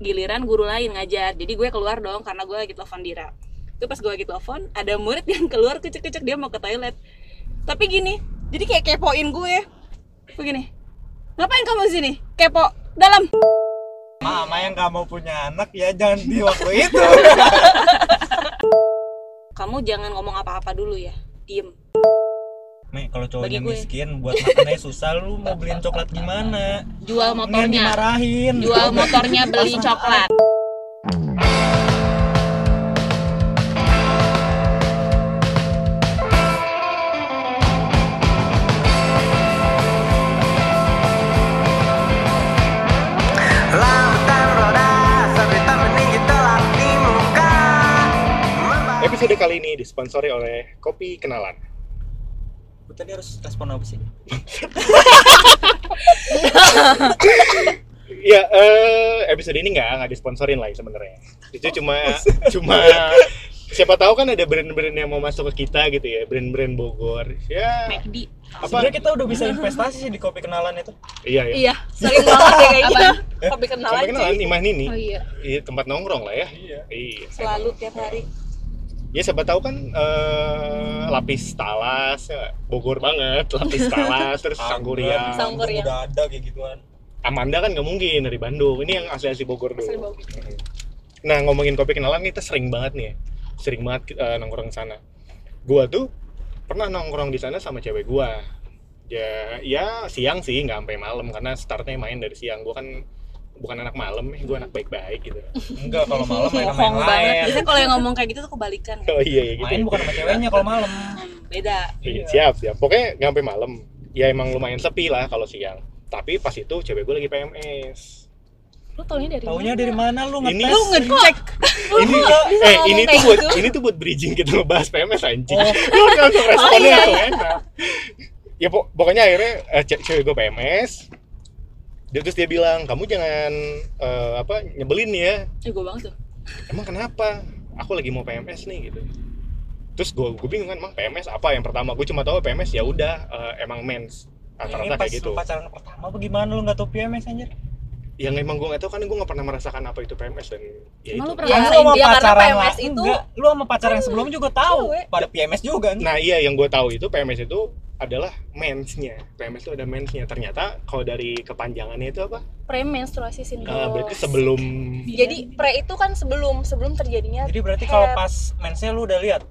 giliran guru lain ngajar. Jadi gue keluar dong karena gue lagi telepon Dira. Itu pas gue lagi telepon ada murid yang keluar kecek-kecek dia mau ke toilet. Tapi gini jadi kayak kepoin gue. Begini ngapain kamu di sini? Kepo dalam. Mama yang gak mau punya anak ya jangan di waktu itu. kamu jangan ngomong apa-apa dulu ya diem Nih kalau cowoknya miskin buat makannya susah lu mau beliin coklat gimana? jual motornya dimarahin. jual motornya beli coklat Episode kali ini disponsori oleh Kopi Kenalan. Gue tadi harus respon apa sih? Iya, eh, episode ini nggak nggak disponsorin lah sebenarnya. Itu cuma cuma siapa tahu kan ada brand-brand yang mau masuk ke kita gitu ya, brand-brand Bogor. Ya, McD apa? Sebenarnya kita udah bisa investasi sih di kopi kenalan itu. Iya ya. iya sering banget ya kayak gitu kopi kenalan Kopi Kenalan. Imah Nini. oh iya Iya, tempat nongkrong lah ya. Iya. Iya. selalu tiap hari Ya siapa tahu kan eh, lapis talas, ya, Bogor banget, lapis talas, terus sangguriang. Sangguriang. Udah ada kayak gituan. Amanda kan nggak mungkin dari Bandung. Ini yang asli asli Bogor dulu. Asli Bogor. Nah ngomongin kopi kenalan kita sering banget nih, ya. sering banget eh, nongkrong di sana. Gua tuh pernah nongkrong di sana sama cewek gua. Ya, ya siang sih, nggak sampai malam karena startnya main dari siang. Gua kan bukan anak malam, ya, gua anak baik-baik gitu. Enggak kalau malam main sama yang lain. biasanya kalau yang ngomong kayak gitu tuh kebalikan kan Oh iya, iya gitu. Main bukan sama ceweknya kalau malam. Beda Iya, siap, siap. Pokoknya nggak sampai malam. Ya emang lumayan sepi lah kalau siang. Tapi pas itu cewek gue lagi PMS. lu taunya dari Taunya mana? dari mana lu Ini- ngetes? lu ngecek ini bisa eh ini tuh buat gitu? ini tuh buat bridging kita ngebahas PMS anjing. Oh. Lu langsung responnya iya, langsung iya. enak. Ya pok- pokoknya akhirnya eh, ce- cewek gue PMS. Dia terus dia bilang, "Kamu jangan eh, apa nyebelin ya." eh gue banget tuh Emang kenapa? Aku lagi mau PMS nih gitu. Terus gue gue bingung kan, emang PMS apa? Yang pertama gue cuma tahu PMS ya udah eh, emang mens. Rata-rata kayak gitu. pacaran pertama apa gimana lu nggak tau PMS anjir? yang emang gue gak tahu kan gue gak pernah merasakan apa itu PMS dan ya Emang itu. lu pernah Kan lu sama dia karena pacaran PMS lah. itu Enggak, lu sama pacar yang sebelumnya juga tahu pada PMS juga nih. Nah iya yang gue tahu itu PMS itu adalah mensnya. PMS itu ada mensnya. Ternyata kalau dari kepanjangannya itu apa? premenstruasi sindrom. Eh, berarti sebelum Jadi pre itu kan sebelum sebelum terjadinya Jadi berarti kalau pas mensnya lu udah lihat.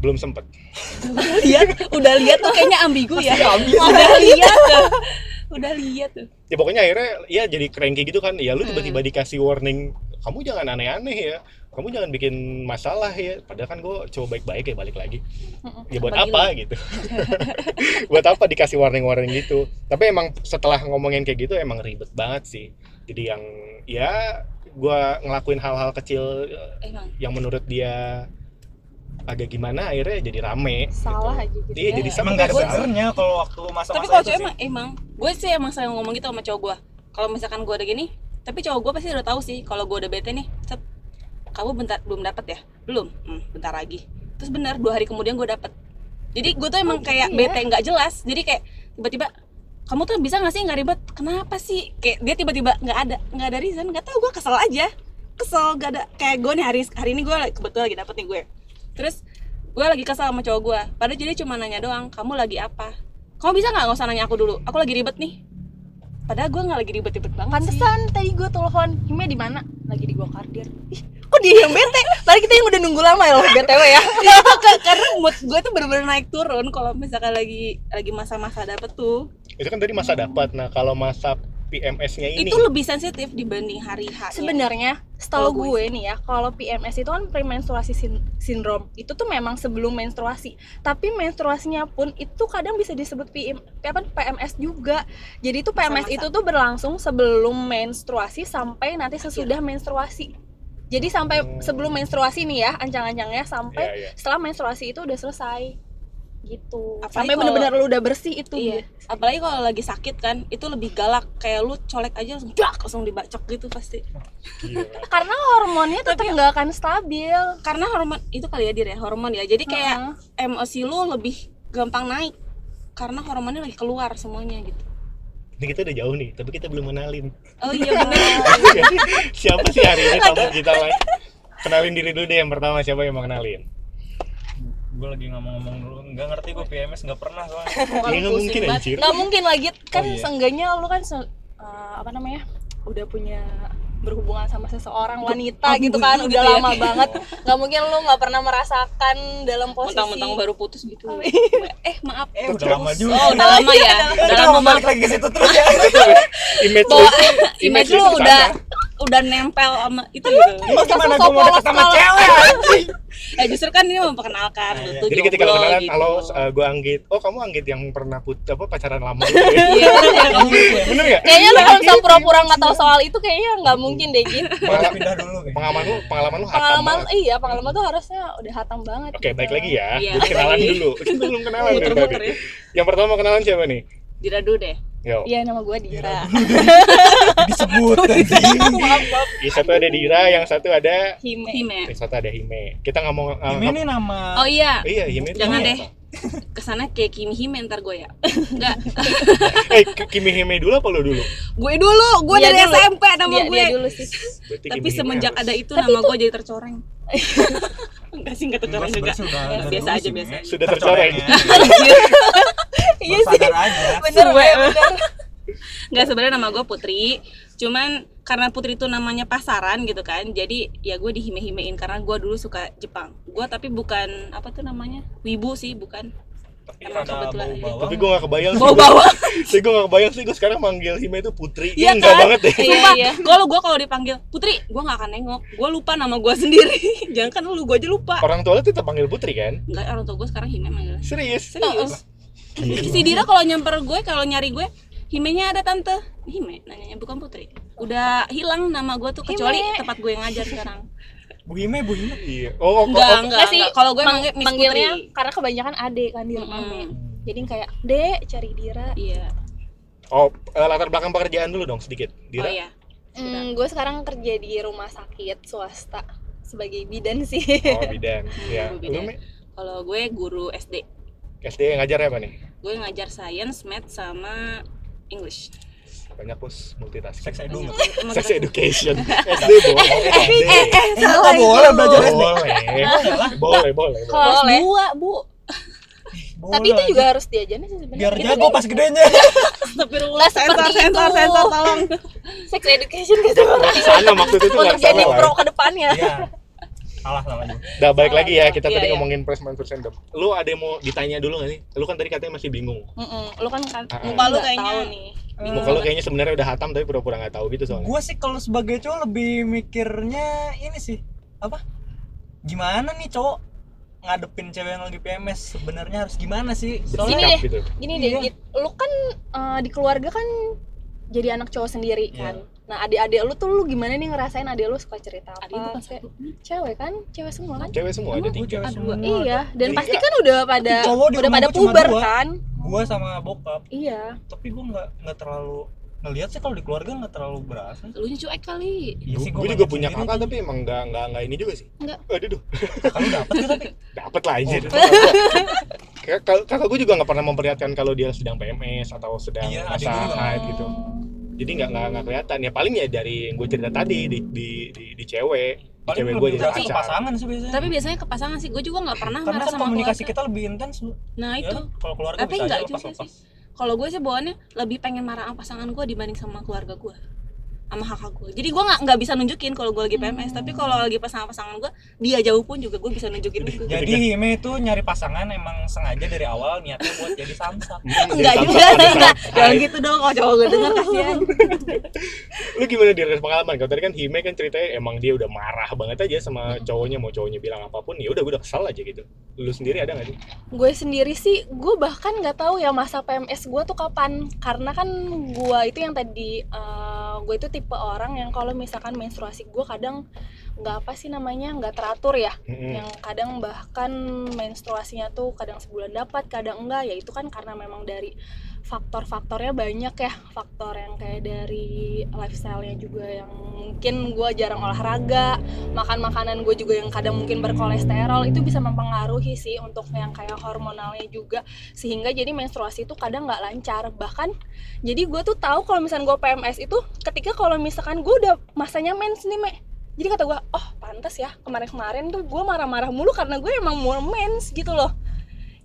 belum sempet. lihat udah lihat tuh kayaknya ambigu ya ambigu. udah lihat tuh udah lihat tuh Ya pokoknya akhirnya ya jadi cranky gitu kan. Ya lu tiba-tiba dikasih warning, kamu jangan aneh-aneh ya. Kamu jangan bikin masalah ya. Padahal kan gue coba baik-baik ya balik lagi. Ya buat Bagi apa gitu. buat apa dikasih warning-warning gitu. Tapi emang setelah ngomongin kayak gitu emang ribet banget sih. Jadi yang ya gua ngelakuin hal-hal kecil eh, emang yang menurut dia agak gimana akhirnya jadi rame salah gitu. aja gitu. Iya, jadi Emang gak ada benernya kalau waktu masa-masa tapi kalau sih. emang emang gue sih emang selalu ngomong gitu sama cowok gue kalau misalkan gue ada gini tapi cowok gue pasti udah tahu sih kalau gue udah bete nih kamu bentar belum dapat ya? Belum? Hmm, bentar lagi. Terus benar dua hari kemudian gue dapet. Jadi gue tuh emang kayak ya? bete nggak jelas. Jadi kayak tiba-tiba kamu tuh bisa nggak sih nggak ribet? Kenapa sih? Kayak dia tiba-tiba nggak ada nggak ada reason. Nggak tahu gue kesel aja. Kesel gak ada. Kayak gue nih hari hari ini gue kebetulan lagi dapet nih gue. Terus gue lagi kesel sama cowok gue padahal jadi cuma nanya doang kamu lagi apa? Kamu bisa nggak? Nggak usah nanya aku dulu. Aku lagi ribet nih padahal gue nggak lagi ribet-ribet banget sih Pantesan tadi gue telepon Hime di mana? Lagi di gua kardir. Ih, kok dia yang bete? Tadi kita yang udah nunggu lama ya loh BTW ya. Ya, itu ka- karena mood gue tuh bener-bener naik turun kalau misalkan lagi lagi masa-masa dapet tuh itu kan tadi masa dapat nah kalau masa PMS-nya ini itu lebih sensitif dibanding hari H Sebenarnya setahu gue gue nih ya, kalau PMS itu kan premenstruasi sin- sindrom. Itu tuh memang sebelum menstruasi. Tapi menstruasinya pun itu kadang bisa disebut PM, apa PMS juga. Jadi itu PMS Masa-masa. itu tuh berlangsung sebelum menstruasi sampai nanti sesudah menstruasi. Jadi sampai Hmm. sebelum menstruasi nih ya, ancang-ancangnya sampai Iya, iya. setelah menstruasi itu udah selesai. Gitu. Apalagi sampai bener-bener lu udah bersih itu. iya apalagi kalau lagi sakit kan itu lebih galak kayak lu colek aja langsung dak langsung dibacok gitu pasti. Karena hormonnya tetap nggak akan stabil. karena hormon itu kali ya dir ya hormon ya jadi kayak Heeh. emosi lu lebih gampang naik karena hormonnya lagi keluar semuanya gitu ini kita udah jauh nih tapi kita belum kenalin oh iya benar siapa sih hari ini tamu kita kenalin diri dulu deh yang pertama siapa yang mau kenalin gue lagi ngomong-ngomong dulu. Nggak ngerti gue PMS nggak pernah soalnya ya nggak mungkin anjir. Nggak mungkin lagi. Kan Oh, iya. seenggaknya lu kan se- eh, apa namanya udah punya berhubungan sama seseorang wanita Aduh, gitu kan. gitu udah ya. lama banget. Nggak mungkin lu nggak pernah merasakan dalam posisi mentang-mentang baru putus gitu. Eh maaf. Eh udah lama juga. Oh udah lama ya. udah lama balik lagi ke situ terus ya. Image lu image lu udah. Udah nempel sama itu gitu Emang gimana sok gue mau deket sama cewek anjing eh justru kan ini memperkenalkan Ah, iya. tuh jadi ketika jomblo kenalan gitu. halo gue Anggit oh kamu Anggit yang pernah put apa pacaran lama gitu ya iya bener ya kayaknya lu kalau misalnya pura-pura nggak tahu soal itu kayaknya nggak mungkin deh gitu pindah dulu pengalaman lu pengalaman lu hatam pengalaman iya pengalaman tuh harusnya udah hatam banget Oke, gitu. baik lagi ya. Iya, kenalan dulu. Kita belum kenalan ya. Yang pertama kenalan siapa nih? diradu deh Yo. Iya nama gue Dira. Disebut anjing. Maaf maaf. Yang satu ada Dira, yang satu ada Hime. Hime. Yang satu ada Hime. Kita nggak mau uh, ini nih nama oh iya. Iya, Hime itu jangan deh. Apa? ke sana kayak Kimi Hime ntar gue ya. Enggak Eh, Kimi Hime dulu apa lo dulu? gue dulu. Gue Dia dari dulu. SMP nama Dia- gue. dia dulu sih. Berarti tapi Kimi Hime semenjak harus- ada itu nama gue jadi tercoreng. Enggak sih enggak tercoreng juga. Ya, biasa aja biasa Sudah tercoreng. Iya sih aja bener Suwe. Bener Enggak sebenarnya nama gue Putri, cuman karena Putri itu namanya pasaran gitu kan, jadi ya gue dihime-himein karena gue dulu suka Jepang. Gue tapi bukan apa tuh namanya wibu sih, bukan. tapi Emang kebetulan Tapi gue gak kebayang sih. Bawa-bawa. Sih gue gak kebayang sih gue sekarang manggil Hime itu Putri. Iya Iya enggak kan? banget deh. Iya, iya. kalau gue kalau dipanggil Putri, gue nggak akan nengok. Gue lupa nama gue sendiri. Jangan kan lu gue aja lupa. Orang tua lu tetap panggil Putri kan? Enggak, orang tua gue sekarang Hime manggilnya. Serius? Serius. Si Dira kalau nyamper gue, kalau nyari gue, Himenya ada tante. Hime nanyanya bukan Putri. Udah hilang nama gue tuh kecuali Hime. tempat gue yang ngajar sekarang. Bu Hime, Bu Hime Iya. Oh, oh, Enggak, oh, enggak, Nggak sih. Kalau gue mang- manggil Miss manggilnya Putri. karena kebanyakan ade kan di rumah. Mek. jadi kayak dek cari Dira Iya. oh, eh, latar belakang pekerjaan dulu dong sedikit. Oh Dira. iya. Hmm, gue sekarang kerja di rumah sakit swasta sebagai bidan sih Oh, bidan. ya. Bidan. Me? Kalau gue guru SD. SD ngajar apa nih? Gue ngajar science, math sama English. Banyak bos multitasking. Sex edu Sex education. SD boleh. SD. Eh, nggak boleh belajar SD Boleh. Boleh, boleh. boleh. kelas dua bu Boleh tapi itu juga harus diajarin sih sebenarnya biar Itu jago kan pas gedenya Astagfirullah, Nggak sensor, sensor, sensor, tolong. sex education gitu ke sana maksud itu untuk jadi salah. pro ke depannya iya salah salah juga Udah balik lagi ya, kita Iya, tadi iya. ngomongin freshman first random. Lu ada yang mau ditanya dulu gak nih? Lu kan tadi katanya masih bingung. Mm-mm. lu kan kan ah. Muka lu kayaknya tahu nih Bingung Muka lu kayaknya sebenarnya udah hatam tapi pura-pura nggak tahu gitu soalnya. gue sih kalau sebagai cowok lebih mikirnya ini sih apa gimana nih cowok ngadepin cewek yang lagi PMS sebenarnya harus gimana sih Gini soalnya deh. gitu. gini Iya. deh Git. lu kan eh, di keluarga kan jadi anak cowok sendiri Iya. kan nah adik-adik lu tuh lu gimana nih ngerasain adik lu suka cerita apa Adik bukan satu. cewek kan cewek semua kan Cewek semua ada tiga. cewek semua dua. iya dan Tiga. pasti kan udah pada udah pada gua puber dua. kan gue sama bokap iya tapi gue nggak nggak terlalu ngelihat sih kalau di keluarga nggak terlalu berasa Lu nya cuek kali. Iya sih, gue gua juga punya kakak tapi emang nggak nggak nggak ini juga sih. Nggak. Aduh, duh. kalau dapet gitu tapi dapet lah aja. Oh. Kakak, kakak gue juga nggak pernah memperlihatkan kalau dia sedang PMS atau sedang Iya, masa gua haid gitu. Jadi nggak nggak nggak kelihatan. Ya paling ya dari yang gue cerita tadi di di di, di cewek. Di paling cewek gue jadi ke pacar. pasangan sih biasanya Tapi biasanya ke pasangan sih. Gue juga nggak pernah karena sama komunikasi keluarga. kita lebih intens. Nah Ya itu. kalau keluarga Tapi bisa nggak juga sih. Kalau gue sih bawaannya lebih pengen marah sama pasangan gue dibanding sama keluarga gue sama kakak gue. Jadi gue nggak nggak bisa nunjukin kalau gue lagi PMS. Tapi kalau lagi pas sama pasangan gue, dia jauh pun juga gue bisa nunjukin itu. jadi Hime itu nyari pasangan emang sengaja dari awal niatnya buat jadi samsak Hmm, Enggak juga, enggak. Jangan gitu dong kalau cowok gue denger kasihan. lu gimana di pengalaman kalau tadi kan Hime kan ceritanya emang dia udah marah banget aja sama cowoknya mau cowoknya bilang apa pun ya udah gue udah kesal aja gitu lu sendiri ada nggak sih gue sendiri sih gue bahkan nggak tahu ya masa PMS gue tuh kapan karena kan gue itu yang tadi eh, gue itu tipe orang yang kalau misalkan menstruasi gue kadang nggak apa sih namanya nggak teratur ya Mm-mm. yang kadang bahkan menstruasinya tuh kadang sebulan dapat kadang enggak ya itu kan karena memang dari faktor-faktornya banyak ya. Faktor yang kayak dari lifestyle-nya juga yang mungkin gue jarang olahraga makan makanan gue juga yang kadang mungkin berkolesterol itu bisa mempengaruhi sih untuk yang kayak hormonalnya juga. Sehingga jadi menstruasi itu kadang nggak lancar. Bahkan jadi gue tuh tahu kalau misalnya gue PMS itu ketika kalau misalkan gue udah masanya mens nih me jadi kata gue oh pantas ya kemarin-kemarin tuh gue marah-marah mulu karena gue emang mau mens gitu loh.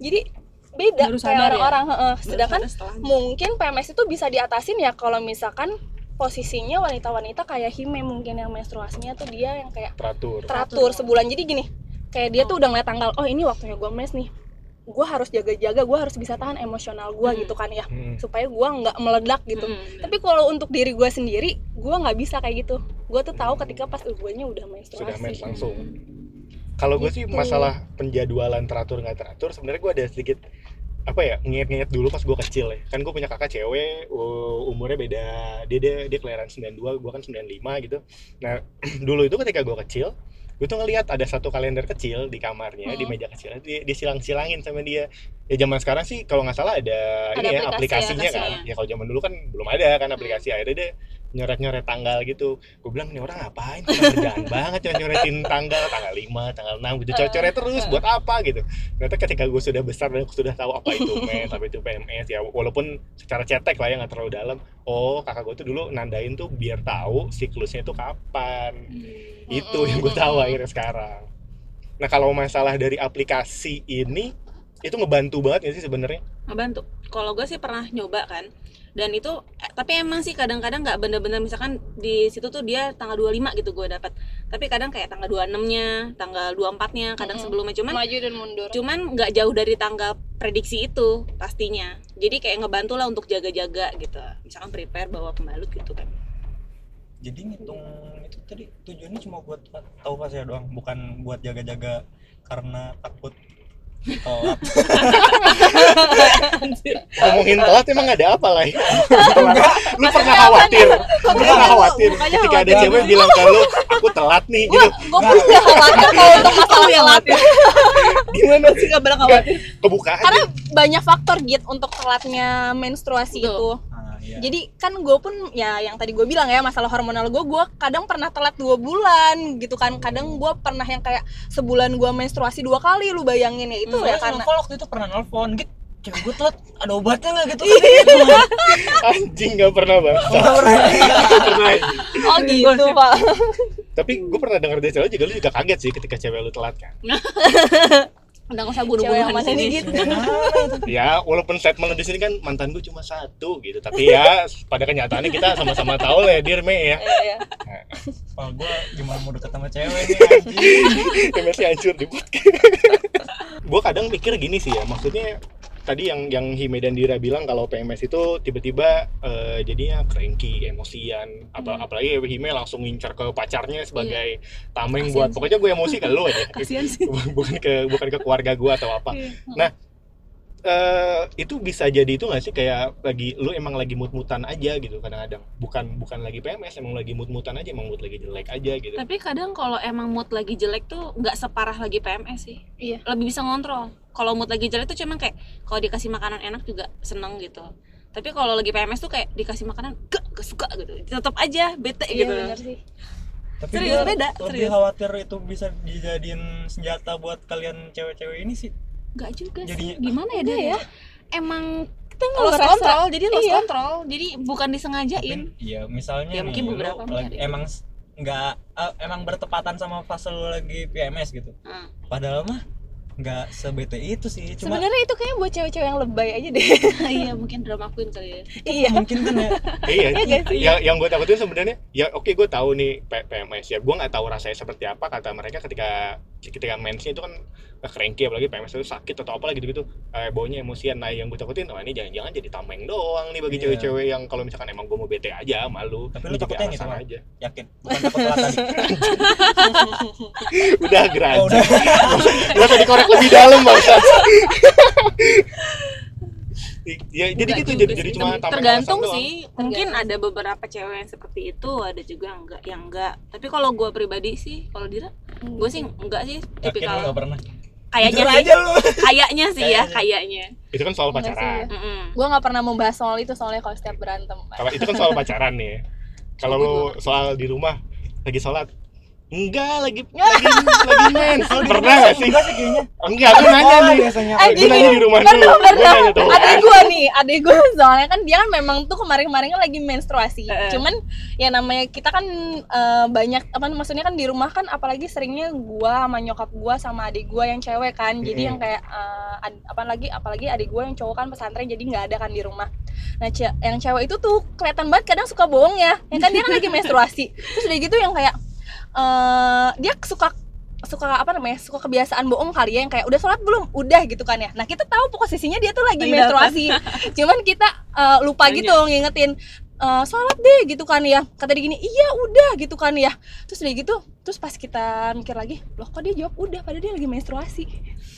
Jadi beda Baru kayak ya? orang-orang heeh. Baru sedangkan mungkin PMS itu bisa diatasin ya kalau misalkan posisinya wanita-wanita kayak Hime mungkin yang menstruasinya tuh dia yang kayak teratur teratur sebulan jadi gini kayak dia tuh udah ngeliat tanggal oh ini waktunya gue mens nih gue harus jaga-jaga gue harus bisa tahan emosional gue Hmm. gitu kan ya Hmm. supaya gue nggak meledak gitu Mm-mm. tapi kalau untuk diri gue sendiri gue nggak bisa kayak gitu gue tuh tahu ketika pas gue nya udah menstruasi sudah mens langsung kalau gue sih Gitu. masalah penjadwalan teratur nggak teratur sebenarnya gue ada sedikit apa ya nginget-nginget dulu pas gue kecil ya. Kan gue punya kakak cewek umurnya beda. Dia dia dia kelahiran 92 gue kan 95 gitu. Nah dulu itu ketika gue kecil gue tuh ngelihat ada satu kalender kecil di kamarnya di Hmm. meja kecil dia, dia silang-silangin sama dia. Ya zaman sekarang sih kalau nggak salah ada, Ada ini ya aplikasi, aplikasinya kan. Aplikasinya. ya kalau zaman dulu kan belum ada kan aplikasi. Akhirnya dia nyoret-nyoret tanggal gitu. Gue bilang ini orang ngapain? Kerjaan banget ya nyoretin tanggal tanggal 5, tanggal 6 gitu. Coret-coret terus buat apa? Gitu. Ternyata ketika gue sudah besar dan sudah tahu apa itu mens apa itu PMS ya walaupun secara cetek lah ya nggak terlalu dalam. Oh kakak gue tuh dulu nandain tuh biar tahu siklusnya itu kapan. Itu yang gue tahu akhirnya sekarang. Nah kalau masalah dari aplikasi ini itu ngebantu banget ya sih sebenarnya? Ngebantu. Kalau gue sih pernah nyoba kan dan itu eh, tapi emang sih kadang-kadang nggak bener-bener misalkan di situ tuh dia tanggal 25 gitu gue dapat tapi kadang kayak tanggal 26 nya tanggal 24 nya kadang Mm-mm. sebelumnya cuman maju dan mundur. cuman nggak jauh dari tanggal prediksi itu pastinya. Jadi kayak ngebantu lah untuk jaga-jaga gitu. Misalkan prepare bawa pembalut gitu kan. Jadi ngitung itu tadi tujuannya cuma buat tahu pas ya doang bukan buat jaga-jaga karena takut telat ngomongin telat emang ada apa lah ya? lu pernah khawatir? Lu pernah khawatir ketika ada cewek bilang ke lu aku telat nih gitu. gue pun gak khawatir kalau untuk masalah telat. gimana sih nggak pernah khawatir? kebuka karena banyak faktor git untuk telatnya menstruasi itu iya. jadi kan gue pun ya yang tadi gue bilang ya masalah hormonal gue gue kadang pernah telat dua bulan gitu kan. Kadang gue pernah yang kayak sebulan gue menstruasi dua kali lu bayangin ya itu Hmm, ya Soalnya karena Novel waktu itu pernah nelfon gitu cewek gue telat ada obatnya nggak? gitu. Gitu anjing nggak pernah banget Nggak pernah. Oh gitu pak. Tapi gue pernah denger dari cewek juga lu juga kaget sih ketika cewek lu telat kan udah nggak usah di mana sini. gitu. Ya walaupun statement di sini kan mantan gue cuma satu gitu. Tapi ya pada kenyataannya kita sama-sama tahu lah ya dir me ya. Iya, iya. Wah gue gimana mau deket sama cewek nih anjing? MSnya hancur di gue kadang mikir gini sih ya maksudnya tadi yang yang Hime dan Dira bilang kalau PMS itu tiba-tiba eh, jadinya cranky, emosian, apa Hmm. apalagi Hime langsung ngincar ke pacarnya sebagai tameng Kasian buat sih. pokoknya gue emosi ke lu aja. kasihan sih bukan ke bukan ke keluarga gue atau apa. Iya. Nah, eh itu bisa jadi itu nggak sih? Kayak lagi lu emang lagi mut-mutan aja gitu kadang-kadang. Bukan bukan lagi PMS emang lagi mut-mutan aja emang mood lagi jelek aja gitu. Tapi kadang kalau emang mood lagi jelek tuh nggak separah lagi PMS sih. Iya. lebih bisa ngontrol. Kalau mood lagi jelek tuh cuman kayak kalau dikasih makanan enak juga seneng gitu. Tapi kalau lagi PMS tuh kayak dikasih makanan gak, gak suka gitu. Tetap aja bete iya gitu. bener sih. Tapi Serius, gua beda, lebih serius. khawatir itu bisa dijadiin senjata buat kalian cewek-cewek ini sih Gak juga Jadinya- sih gimana ya dia ya emang kita nggak lost control jadi lost Iya. control jadi bukan disengajain iya misalnya Ya, nih, mungkin lu beberapa lagi- hari. emang nggak eh, emang bertepatan sama fase lu lagi PMS gitu Hmm. padahal mah nggak sebete itu sih cuma sebenarnya itu kayaknya buat cewek-cewek yang lebay aja deh. Iya mungkin drama queen kali ya. Iya. mungkin kan ya. Iya, Iya yang yang gue takutin sebenarnya ya oke gue tahu nih PMS ya. Gue nggak tahu rasanya seperti apa kata mereka ketika ketika mensnya itu kan cranky apalagi PMS itu sakit atau apa gitu gitu eh, baunya emosian. Nah yang gue takutin oh, ini jangan-jangan jadi tameng doang nih bagi Iya. cewek-cewek yang kalau misalkan emang gue mau bete aja malu. Tapi lu takutnya yang itu, alasan Mal? aja. Yakin? Bukan takut telat tadi? Udah gerak oh, udah. Gak usah dikorek lebih dalam bangsa ya jadi Enggak gitu jadi sih. jadi cuma tergantung alasan doang. sih mungkin ada beberapa cewek yang seperti itu ada juga enggak yang enggak. Tapi kalau gue pribadi sih kalau Dira? Gue sih enggak sih tipikal. nggak pernah. Kayaknya Jujur sih. aja lu. Kayaknya sih ya Kayaknya. kayaknya. Itu kan soal Enggak sih, pacaran. Ya. Mm-mm. gue nggak pernah membahas soal itu soalnya kalau setiap berantem. Kalau itu kan soal pacaran nih. Kalau lu soal di rumah lagi sholat enggak lagi lagi lagi mens pernah sih? Enggak sih kayaknya. Enggak gue nanya nih. biasanya Eh, gue nanya di rumah pernah dulu. gue pernah nanya tuh. Adik gue nih adik gue soalnya kan dia kan memang tuh kemarin-kemarin kan lagi menstruasi. Cuman ya namanya kita kan eh, banyak apa maksudnya kan di rumah kan apalagi seringnya gue sama nyokap gue sama adik gue yang cewek kan. Jadi Mm-mm. yang kayak eh, ad- apalagi apalagi adik gue yang cowok kan pesantren jadi nggak ada kan di rumah. Nah ce- yang cewek itu tuh kelihatan banget kadang suka bohong ya. Yang kan dia kan lagi menstruasi. Terus udah gitu yang kayak eh dia suka suka apa namanya suka kebiasaan bohong kali ya yang kayak udah sholat belum? Udah gitu kan ya. Nah kita tahu posisinya dia tuh lagi Lagi menstruasi. cuman kita eh, lupa Nanya. gitu ngingetin eh, sholat deh gitu kan ya. Kata dia gini iya udah gitu kan ya. Terus udah gitu terus pas kita mikir lagi loh kok dia jawab? Udah padahal dia lagi menstruasi.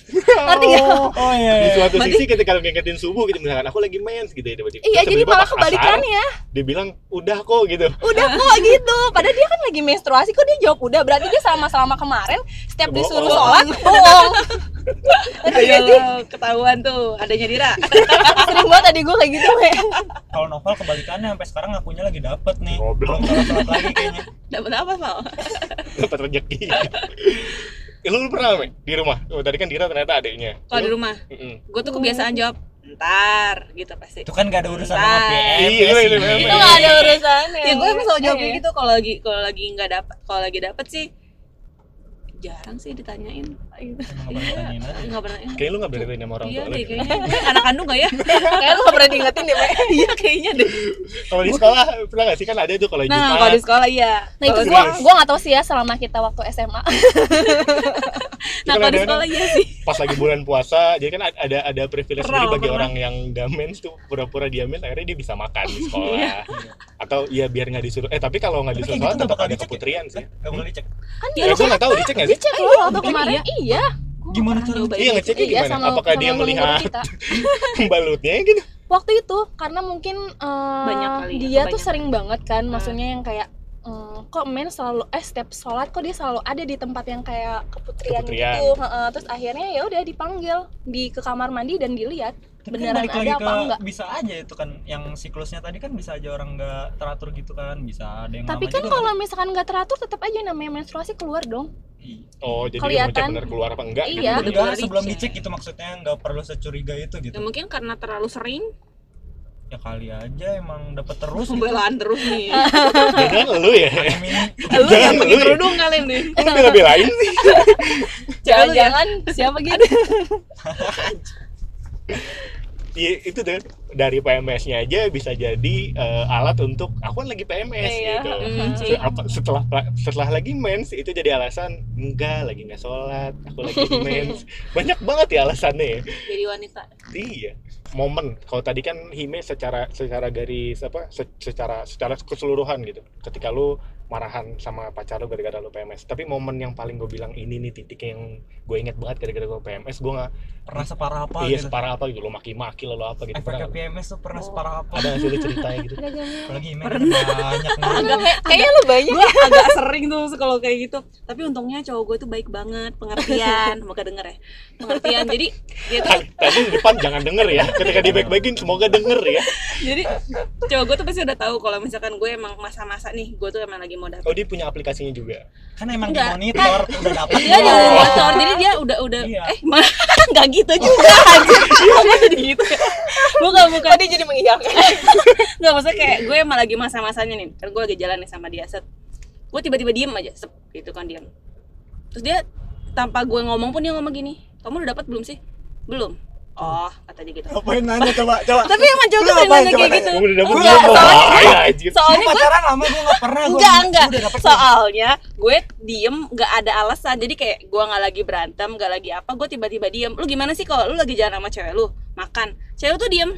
Ngerti gak? oh, oh iya, di suatu Berarti- sisi ketika lu ngingetin subuh gitu misalkan aku lagi mens gitu ya tiba-tiba. Iya jadi malah pas asar, kebalikannya dia bilang udah kok gitu. Udah kok gitu. Padahal dia kan lagi menstruasi kok dia jawab udah? Berarti dia sama selama kemarin setiap disuruh sholat bohong Ngerti gak sih? Ayo, ketahuan tuh adanya Dira sering banget tadi gue kayak gitu we. kalau novel kebalikannya sampai sekarang ngakunya lagi dapet nih Goblok. belum lagi kayaknya dapat apa Val? dapat rezeki Eh, lu, lu pernah Me, di rumah oh, tadi kan Dira ternyata adiknya kalau di rumah Mm-mm. gue tuh kebiasaan jawab ntar gitu pasti itu kan gak ada urusan sama PMS Iya, iya, iya, sih. itu gak ada urusannya ya gue emang selalu jawab kayak gitu kalau lagi kalau lagi nggak dapat kalau lagi dapat sih jarang sih ditanyain gitu. Nggak pernah ditanyain aja. nggak pernah. Kayaknya lu gak berani sama orang iya tua lu deh ya? kayaknya. Anak kandung gak ya? Kayaknya lu gak pernah diingetin deh, iya kayaknya deh. Kalau di sekolah pernah gak sih? Kan ada tuh kalau nah Jumat kalau di sekolah iya. Nah itu gua gua gak tahu sih ya selama kita waktu SMA. nah kan kalau di ada- sekolah iya sih. pas lagi bulan puasa jadi kan ada ada privilege sendiri bagi orang yang gak mens tuh pura-pura dia mens akhirnya dia bisa makan di sekolah. Iya. atau ya biar nggak disuruh eh tapi kalau nggak disuruh kayak gitu sholat nggak tetap ada ya? keputrian sih. Gak boleh dicek. Kan ya gue nggak tahu dicek nggak sih dicek loh waktu Mungkin kemarin. iya. Iya. gimana cara iya gitu. ngeceknya Iya gimana sama apakah sama dia melihat kita. balutnya gitu Waktu itu karena mungkin eh, Banyak kali ya, dia tuh sering banget kan Hmm. maksudnya yang kayak eh, kok men selalu eh setiap sholat kok dia selalu ada di tempat yang kayak keputrian, Keputrian. gitu Heeh, terus akhirnya ya udah dipanggil di ke kamar mandi dan dilihat Tapi kan beneran balik ada apa enggak bisa aja itu kan yang siklusnya tadi kan bisa aja orang nggak teratur gitu kan bisa ada yang tapi kan kalau misalkan nggak teratur tetap aja namanya menstruasi keluar dong Iya. Oh jadi dia Kelihatan. bener keluar apa enggak Iya. gitu. Bener. enggak sebelum dicek. gitu maksudnya nggak perlu securiga itu gitu ya mungkin karena terlalu sering ya kali aja emang dapat terus gitu pembelaan terus nih jangan lu ya Ini lu yang Jangan pakai ya. kerudung kalian nih lu udah belain sih jangan-jangan siapa gitu Iya itu deh dari PMS-nya aja bisa jadi eh, alat untuk aku kan lagi PMS Iya. gitu. Apa- setelah setelah lagi mens itu jadi alasan enggak lagi nggak sholat aku lagi mens banyak banget ya alasannya ya. jadi wanita iya momen kalau tadi kan hime secara secara garis apa se- secara secara keseluruhan gitu ketika lu marahan sama pacar lu gara-gara lu PMS tapi momen yang paling gue bilang ini nih titik yang gue inget banget gara-gara gue PMS gue nggak pernah separah apa iya gitu. separah apa gitu lo maki-maki lo apa gitu. Efeknya? PMS tuh pernah Oh. separah apa? Ada nggak sih lu ceritanya gitu? Email kan banyak kayaknya lu banyak gue agak sering tuh kalau kayak gitu. Tapi untungnya cowok gue tuh baik banget pengertian. Semoga denger ya. Pengertian. Jadi dia tuh Tadi- di depan jangan denger ya. Ketika dibaik-baikin semoga denger ya. Jadi cowok gue tuh pasti udah tahu kalau misalkan gue emang masa-masa nih gue tuh emang lagi mau dapet oh dia punya aplikasinya juga? Kan emang Enggak. dimonitor udah dapet dia belum. ada motor jadi dia udah udah Iya. eh mah nggak gitu juga anjir nggak jadi gitu. Bukan bukan. Dia jadi mengiyakan? Nggak maksudnya kayak gue emang lagi masa-masanya nih. Kan gue lagi jalan nih sama dia set. Gue tiba-tiba diem aja sep gitu kan diem. Terus dia tanpa gue ngomong pun dia ngomong gini kamu udah dapat belum sih? Belum oh kata dia gitu. Ngapain nanya? Coba coba. Tapi emang Lu sering nanya Coba kayak gitu kamu udah dapet Enggak, soalnya- soalnya gue pacaran lama gue gak pernah enggak enggak. soalnya gue diem nggak ada alasan. Jadi kayak gue nggak lagi berantem nggak lagi apa gue tiba-tiba diem. Lu gimana sih kalau lu lagi jalan sama cewek lu? Makan. Cewek lu tuh diem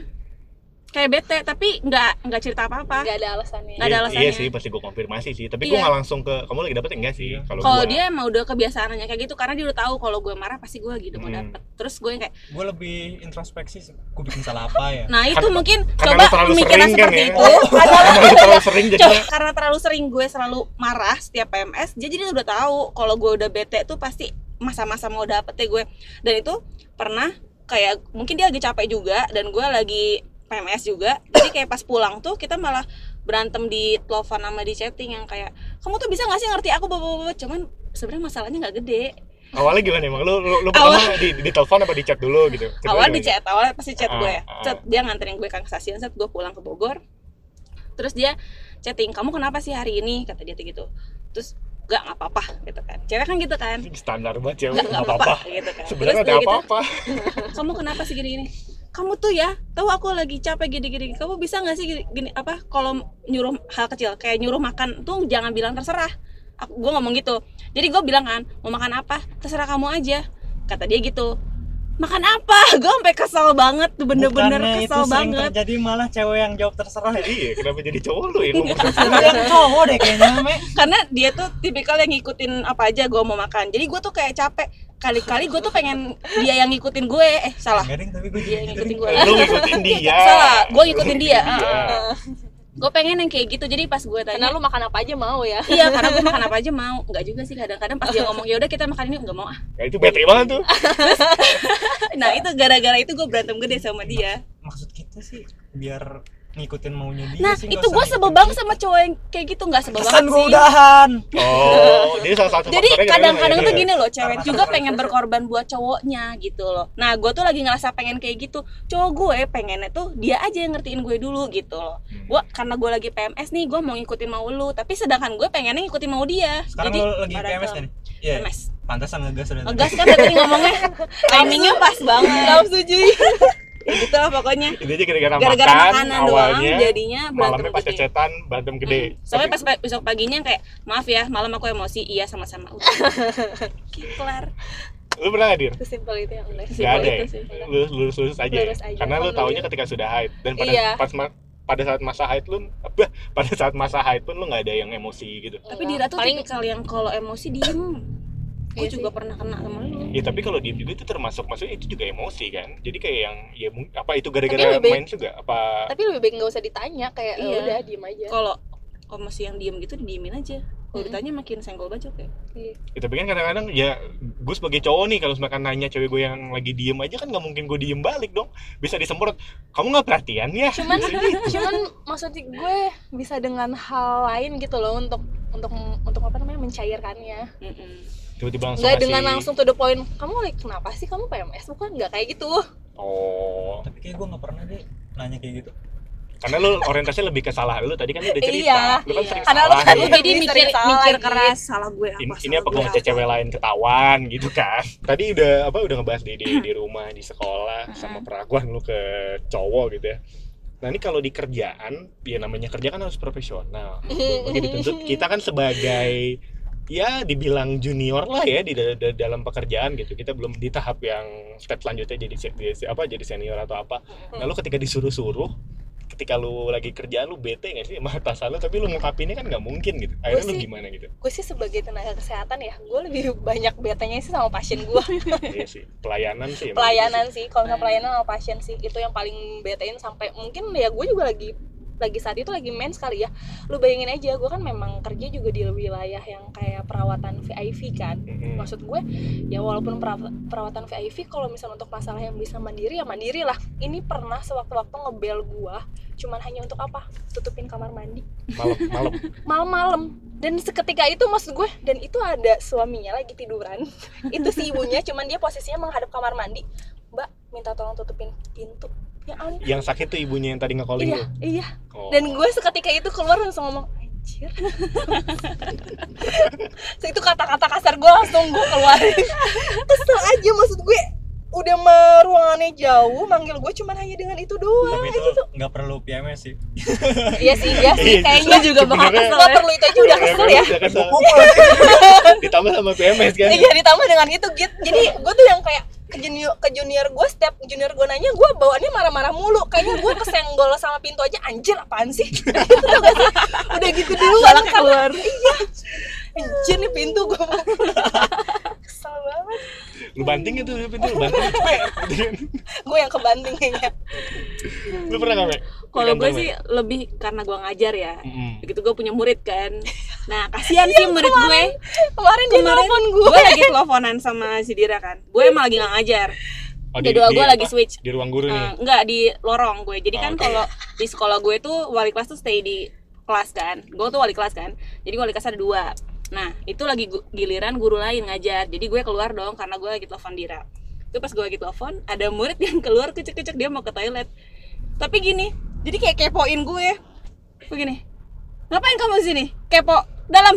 kayak bete tapi nggak nggak cerita apa-apa. Nggak ada alasannya. Nggak ada Iya- alasannya. iya sih pasti gue konfirmasi sih. Tapi gue Iya. nggak langsung ke kamu lagi dapet enggak sih? Kalau kalau gua- dia emang udah kebiasaan nanya kayak gitu karena dia udah tahu kalau gue marah pasti gue gitu mau Hmm. dapet. Terus gue yang kayak gue lebih introspeksi gue bikin salah apa ya? Nah itu Kan- mungkin karena coba pemikiran kan seperti ya. itu. Lu terlalu sering Coba, jadinya karena terlalu sering gue selalu marah setiap PMS dia jadi udah tahu kalau gue udah bete tuh pasti masa-masa mau dapet ya gue dan itu pernah kayak mungkin dia lagi capek juga dan gue lagi PMS juga. Jadi kayak pas pulang tuh kita malah berantem di telepon sama di chatting yang kayak kamu tuh bisa gak sih ngerti aku bawa cuman sebenarnya masalahnya nggak gede. Awalnya gimana emang? Lu, lu, lu pertama di, di telepon apa di chat dulu gitu? Kedua awal di chat awal pasti chat gue ya. Ah, ah. chat dia nganterin gue ke stasiun saat gue pulang ke Bogor. Terus dia chatting kamu kenapa sih hari ini? Kata dia tuh gitu. Terus gak nggak apa-apa gitu kan. Cewek kan gitu kan. Standar banget ya, nggak nggak nggak apa-apa. gitu kan. Sebenarnya ada dia gitu, apa-apa. kamu kenapa sih gini gini kamu tuh ya tahu aku lagi capek gini gini kamu bisa nggak sih gini, gini apa kalau nyuruh hal kecil kayak nyuruh makan tuh jangan bilang terserah. Aku gue ngomong gitu. Jadi gue bilang kan mau makan apa? Terserah kamu aja kata dia gitu makan apa? Gue sampai kesel banget tuh bener-bener Bukannya kesel itu banget. terjadi malah cewek yang jawab terserah. Ya Iya, kenapa jadi cowok lu ngomong Lu yang cowok deh kayaknya me karena dia tuh tipikal yang ngikutin apa aja gue mau makan. Jadi gue tuh kayak capek. Kali-kali gue tuh pengen dia yang ngikutin gue. Eh salah. Enggak ding, tapi gue dia yang ngikutin gue Lu ngikutin dia. Salah, gua ngikutin Lu dia. ngikutin gue pengen yang kayak gitu jadi pas gue tanya karena lu makan apa aja mau ya. Iya karena gue makan apa aja mau. Nggak juga sih kadang-kadang pas dia ngomong ya udah kita makan ini nggak mau ah. Ya, itu bete banget tuh. nah itu gara-gara itu gue berantem gede sama dia. Maksud kita sih biar ngikutin maunya dia nah sih, itu gue sebel banget sama cowok yang kayak gitu nggak sebel Kesan banget gue sih. udahan. Oh, jadi salah satu jadi kadang-kadang tuh gini loh cewek Karena juga pengen berkorban buat cowoknya gitu loh. Nah gue tuh lagi ngerasa pengen kayak gitu. Cowok gue pengennya tuh dia aja yang ngertiin gue dulu gitu loh. Hmm. gue karena gue lagi PMS nih gue mau ngikutin mau lu. Tapi sedangkan gue pengennya ngikutin mau dia. Sekarang jadi lagi. PMS kan iya. PMS pantesan ngegas udah ngegas kan tadi ngomongnya. Timingnya pas banget. Nggak setuju ya gitu lah pokoknya aja gara-gara gara-gara makan makanan doang awalnya. jadinya Malamnya pas gede cecetan berantem gede. Hmm. Sampai pas pa- besok paginya kayak maaf ya malam aku emosi iya sama-sama udah kelar Lu pernah hadir? sesimpel itu yang enggak Sesimpel Gak ada itu ya? sih. Lulus, lulus, lulus aja, ya? Lulus aja, Karena lu taunya ketika sudah haid Dan pada Iya. pas ma- pada saat masa haid lu apa pada saat masa haid pun lu nggak ada yang emosi gitu tapi Dira tuh paling tipikal yang kalau emosi diem gue Iya juga sih. pernah kena sama lu ya tapi kalau diem juga itu termasuk maksudnya itu juga emosi kan jadi kayak yang ya apa itu gara-gara lebih baik- main juga apa tapi lebih baik nggak usah ditanya kayak Iya. iya. udah diem aja kalau emosi yang diem gitu diemin aja kalau Mm-mm. ditanya makin senggol bacok ya Iya. ya, tapi kan kadang-kadang ya gue sebagai cowok nih kalau misalkan nanya cewek gue yang lagi diem aja kan nggak mungkin gue diem balik dong bisa disemprot kamu nggak perhatian ya cuman gitu. cuman maksud gue bisa dengan hal lain gitu loh untuk untuk untuk apa namanya mencairkannya Mm-mm. Tiba-tiba langsung nggak ngasih- dengan langsung to the point kamu like kenapa sih kamu PMS bukan nggak kayak gitu. Oh. Tapi kayak gue nggak pernah deh nanya kayak gitu. Karena lu orientasinya lebih ke salah lu tadi kan lu udah cerita. Iya, lu kan iya. sering Karena lu salah. kan jadi mikir salah mikir keras salah gue apa? Ini, salah ini apa gue ngecek cewek lain ketahuan gitu kan. Tadi udah apa udah ngebahas di di, di rumah di sekolah sama peraguan lu ke cowok gitu ya. Nah ini kalau di kerjaan ya namanya kerja kan harus profesional. Oke dituntut kita kan sebagai ya dibilang junior lah ya di, da- da- dalam pekerjaan gitu. Kita belum di tahap yang step selanjutnya jadi apa jadi senior atau apa. Nah lu ketika disuruh-suruh ketika lu lagi kerjaan lu bete gak sih sama atasan lu? Tapi lu ngungkapinnya kan nggak mungkin gitu. Akhirnya lu sih- gimana gitu? gue sih sebagai tenaga kesehatan ya gue lebih banyak betanya sih sama pasien gue iya sih pelayanan sih pelayanan gitu sih. kalau nggak pelayanan sama pasien sih itu yang paling betain sampai mungkin ya gue juga lagi lagi saat itu lagi mens kali ya. Lu bayangin aja gue kan memang kerja juga di wilayah yang kayak perawatan VIP kan. Maksud gue ya walaupun peraw- perawatan VIP kalau misalnya untuk masalah yang bisa mandiri ya mandiri lah. Ini pernah sewaktu-waktu ngebel gue cuman hanya untuk apa? Tutupin kamar mandi. Malam malam. Malam-malam. Dan seketika itu maksud gue dan itu ada suaminya lagi tiduran. Itu si ibunya cuman dia posisinya menghadap kamar mandi. Mbak minta tolong tutupin pintu ya ampun. Yang sakit tuh ibunya yang tadi nge-calling iya lu iya. Oh. dan gue seketika itu keluar langsung ngomong anjir. So, itu kata-kata kasar gue langsung gue keluarin. Kesel aja maksud gue. Udah mah ruangannya jauh manggil gue cuman hanya dengan itu doang tapi itu nggak perlu PMS sih. Iya sih iya sih. Iya, kayaknya juga bakal kesel nggak perlu itu aja udah kesel ya. Udah kesel. pukul ditambah sama PMS kan Iya ditambah dengan itu gitu. Jadi gue tuh yang kayak ke junior ke junior gue setiap junior gue nanya gue bawaannya marah-marah mulu kayaknya gue kesenggol sama pintu aja anjir apaan sih Gitu tau gak sih? udah gitu dulu karena keluar. iya anjir nih pintu gue kesel banget lu banting itu pintu lu banting kan. gue yang kebanting kayaknya lu pernah nggak Mek? kalau gue sih lebih karena gue ngajar ya. Mm-mm. begitu gue punya murid kan. Nah kasihan sih murid gue kemarin dia nelfon gue gue lagi teleponan sama si Dira kan. Gue emang lagi nggak ngajar. Oh, jadwal gue lagi switch. Di ruang guru Eh, nih enggak di lorong gue jadi Oh, kan oke. kalau di sekolah gue tuh wali kelas tuh stay di kelas kan. Gue tuh wali kelas kan. Jadi wali kelas ada dua. Nah itu lagi gu- giliran guru lain ngajar. Jadi gue keluar dong karena gue lagi telepon Dira itu pas gue lagi telepon ada murid yang keluar kecek-kecek dia mau ke toilet. Tapi gini jadi kayak kepoin gue. Begini ngapain kamu di sini? Kepo dalam